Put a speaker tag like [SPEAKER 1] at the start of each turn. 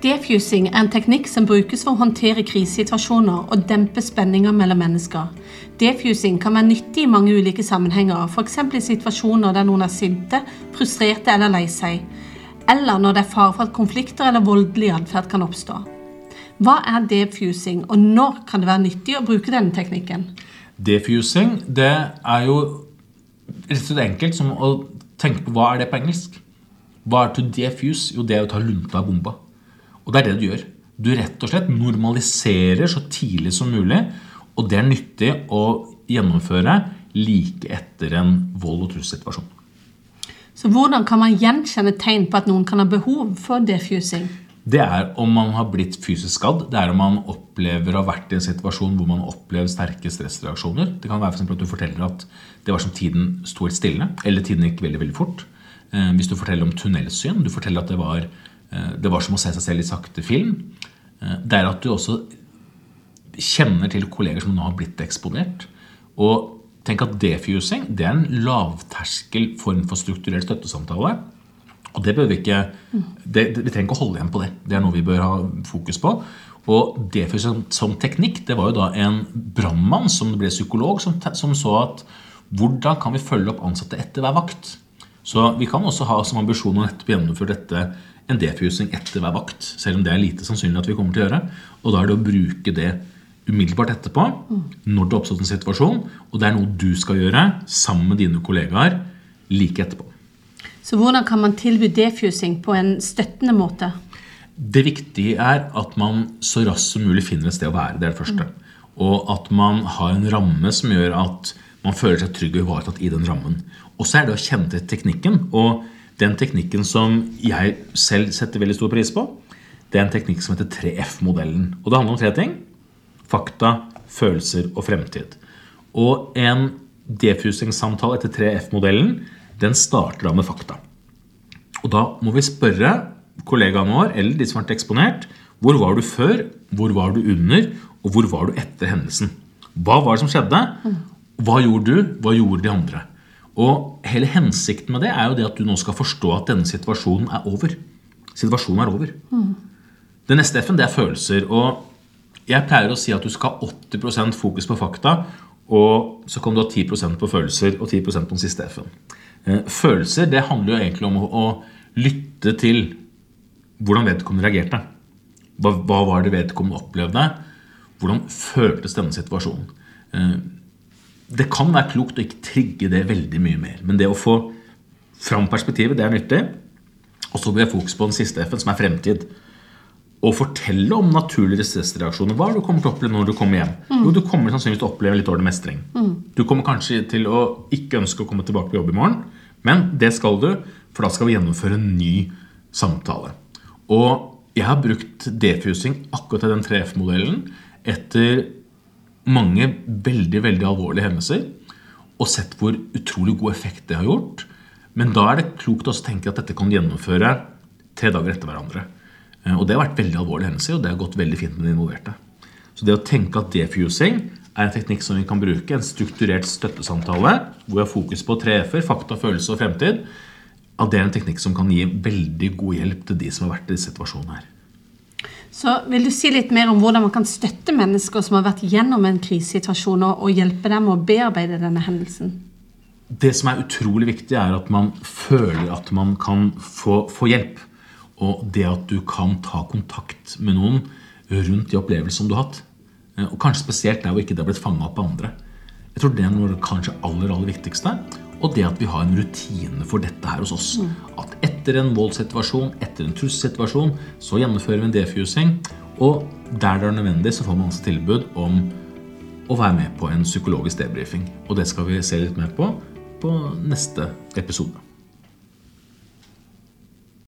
[SPEAKER 1] Defusing er en teknikk som brukes for å håndtere krisesituasjoner og dempe spenninger mellom mennesker. Defusing kan være nyttig i mange ulike sammenhenger, f.eks. i situasjoner der noen er sinte, frustrerte eller lei seg, eller når det er fare for at konflikter eller voldelig atferd kan oppstå. Hva er defusing, og når kan det være nyttig å bruke denne teknikken?
[SPEAKER 2] Defusing det er jo rett og slett enkelt som å tenke på hva er det på engelsk. Hva er to defuse? Jo, det er å ta lunta av bomba. Og det er det du gjør. Du rett og slett normaliserer så tidlig som mulig, og det er nyttig å gjennomføre like etter en vold- og trusselsituasjon.
[SPEAKER 1] Så hvordan kan man gjenkjenne tegn på at noen kan ha behov for defusing?
[SPEAKER 2] Det er om man har blitt fysisk skadd. Det er om man opplever å ha vært i en situasjon hvor man opplever sterke stressreaksjoner. Det kan være for at du forteller at det var som tiden sto helt stille, eller tiden gikk veldig veldig fort. Eh, hvis du forteller om tunnelsyn, du forteller at det var det var som å se seg selv i sakte film. Eh, det er at du også kjenner til kolleger som nå har blitt eksponert. Og tenk at defusing det er en lavterskel form for strukturell støttesamtale. Og det bør vi ikke det, Vi trenger ikke å holde igjen på det. Det er noe vi bør ha fokus på. Og defusing som teknikk, det var jo da en brannmann som ble psykolog, som, som så at hvordan kan vi følge opp ansatte etter hver vakt? Så vi kan også ha som ambisjon å nettopp gjennomføre dette en defusing etter hver vakt. Selv om det er lite sannsynlig at vi kommer til å gjøre. Og da er det å bruke det umiddelbart etterpå når det har oppstått en situasjon. Og det er noe du skal gjøre sammen med dine kollegaer like etterpå.
[SPEAKER 1] Så hvordan kan man tilby defusing på en støttende måte?
[SPEAKER 2] Det viktige er at man så raskt som mulig finner et sted å være. Det er det første. Og at man har en ramme som gjør at man føler seg trygg og ivaretatt i den rammen. Og så er det å kjenne til teknikken. og den teknikken som jeg selv setter veldig stor pris på, det er en teknikk som heter 3F-modellen. Og det handler om tre ting. Fakta, følelser og fremtid. Og en defusing-samtale etter 3F-modellen den starter da med fakta. Og da må vi spørre kollegaene våre eller de som har vært eksponert, hvor var du før, hvor var du under, og hvor var du etter hendelsen? Hva var det som skjedde? Hva gjorde du? Hva gjorde de andre? Og hele hensikten med det er jo det at du nå skal forstå at denne situasjonen er over. Situasjonen er over. Mm. Det neste F-en det er følelser. Og jeg pleier å si at du skal ha 80% fokus på fakta, og så kan du ha 10% på følelser og 10% på den siste F-en. Eh, følelser det handler jo egentlig om å, lytte til hvordan vedkommende reagerte. Hva, hva var det vedkommende opplevde? Hvordan føltes denne situasjonen? Det kan være klokt å ikke trigge det veldig mye mer. Men det å få fram perspektivet, det er nyttig. Og så blir jeg fokus på den siste F-en, som er fremtid. Og fortelle om naturlige stressreaksjoner. Hva er det du kommer til å oppleve når du kommer hjem? Mm. Jo, Du kommer sannsynligvis til å oppleve litt dårlig mestring. Mm. Du kommer kanskje til å ikke ønske å komme tilbake på jobb i morgen, men det skal du, for da skal vi gjennomføre en ny samtale. Og jeg har brukt defusing akkurat i den 3F-modellen etter mange veldig veldig alvorlige hendelser og sett hvor utrolig god effekt det har gjort. Men da er det klokt å tenke at dette kan gjennomføre tre dager etter hverandre. Eh, og Det har vært veldig alvorlige hendelser, og det har gått veldig fint med de involverte. Så det å tenke at defusing er en teknikk som vi kan bruke, en strukturert støttesamtale, hvor vi har fokus på tre f-er, fakta, følelse og fremtid, at det er en teknikk som kan gi veldig god hjelp til de som har vært i disse situasjonen her.
[SPEAKER 1] Så Vil du si litt mer om hvordan man kan støtte mennesker som har vært gjennom en krisesituasjon, og hjelpe dem å bearbeide denne hendelsen?
[SPEAKER 2] Det som er utrolig viktig, er at man føler at man kan få, få hjelp. Og det at du kan ta kontakt med noen rundt de opplevelsene du har hatt. Eh, og kanskje spesielt der hvor ikke det har blitt fanga opp av andre. Jeg tror det er noe kanskje aller, aller viktigste. Og det at vi har en rutine for dette her hos oss. Mm. At etter en voldssituasjon, etter en trusselsituasjon, så gjennomfører vi en defusing. Og der det er nødvendig, så får man også tilbud om å være med på en psykologisk debrifing. Og det skal vi se litt mer på på neste episode.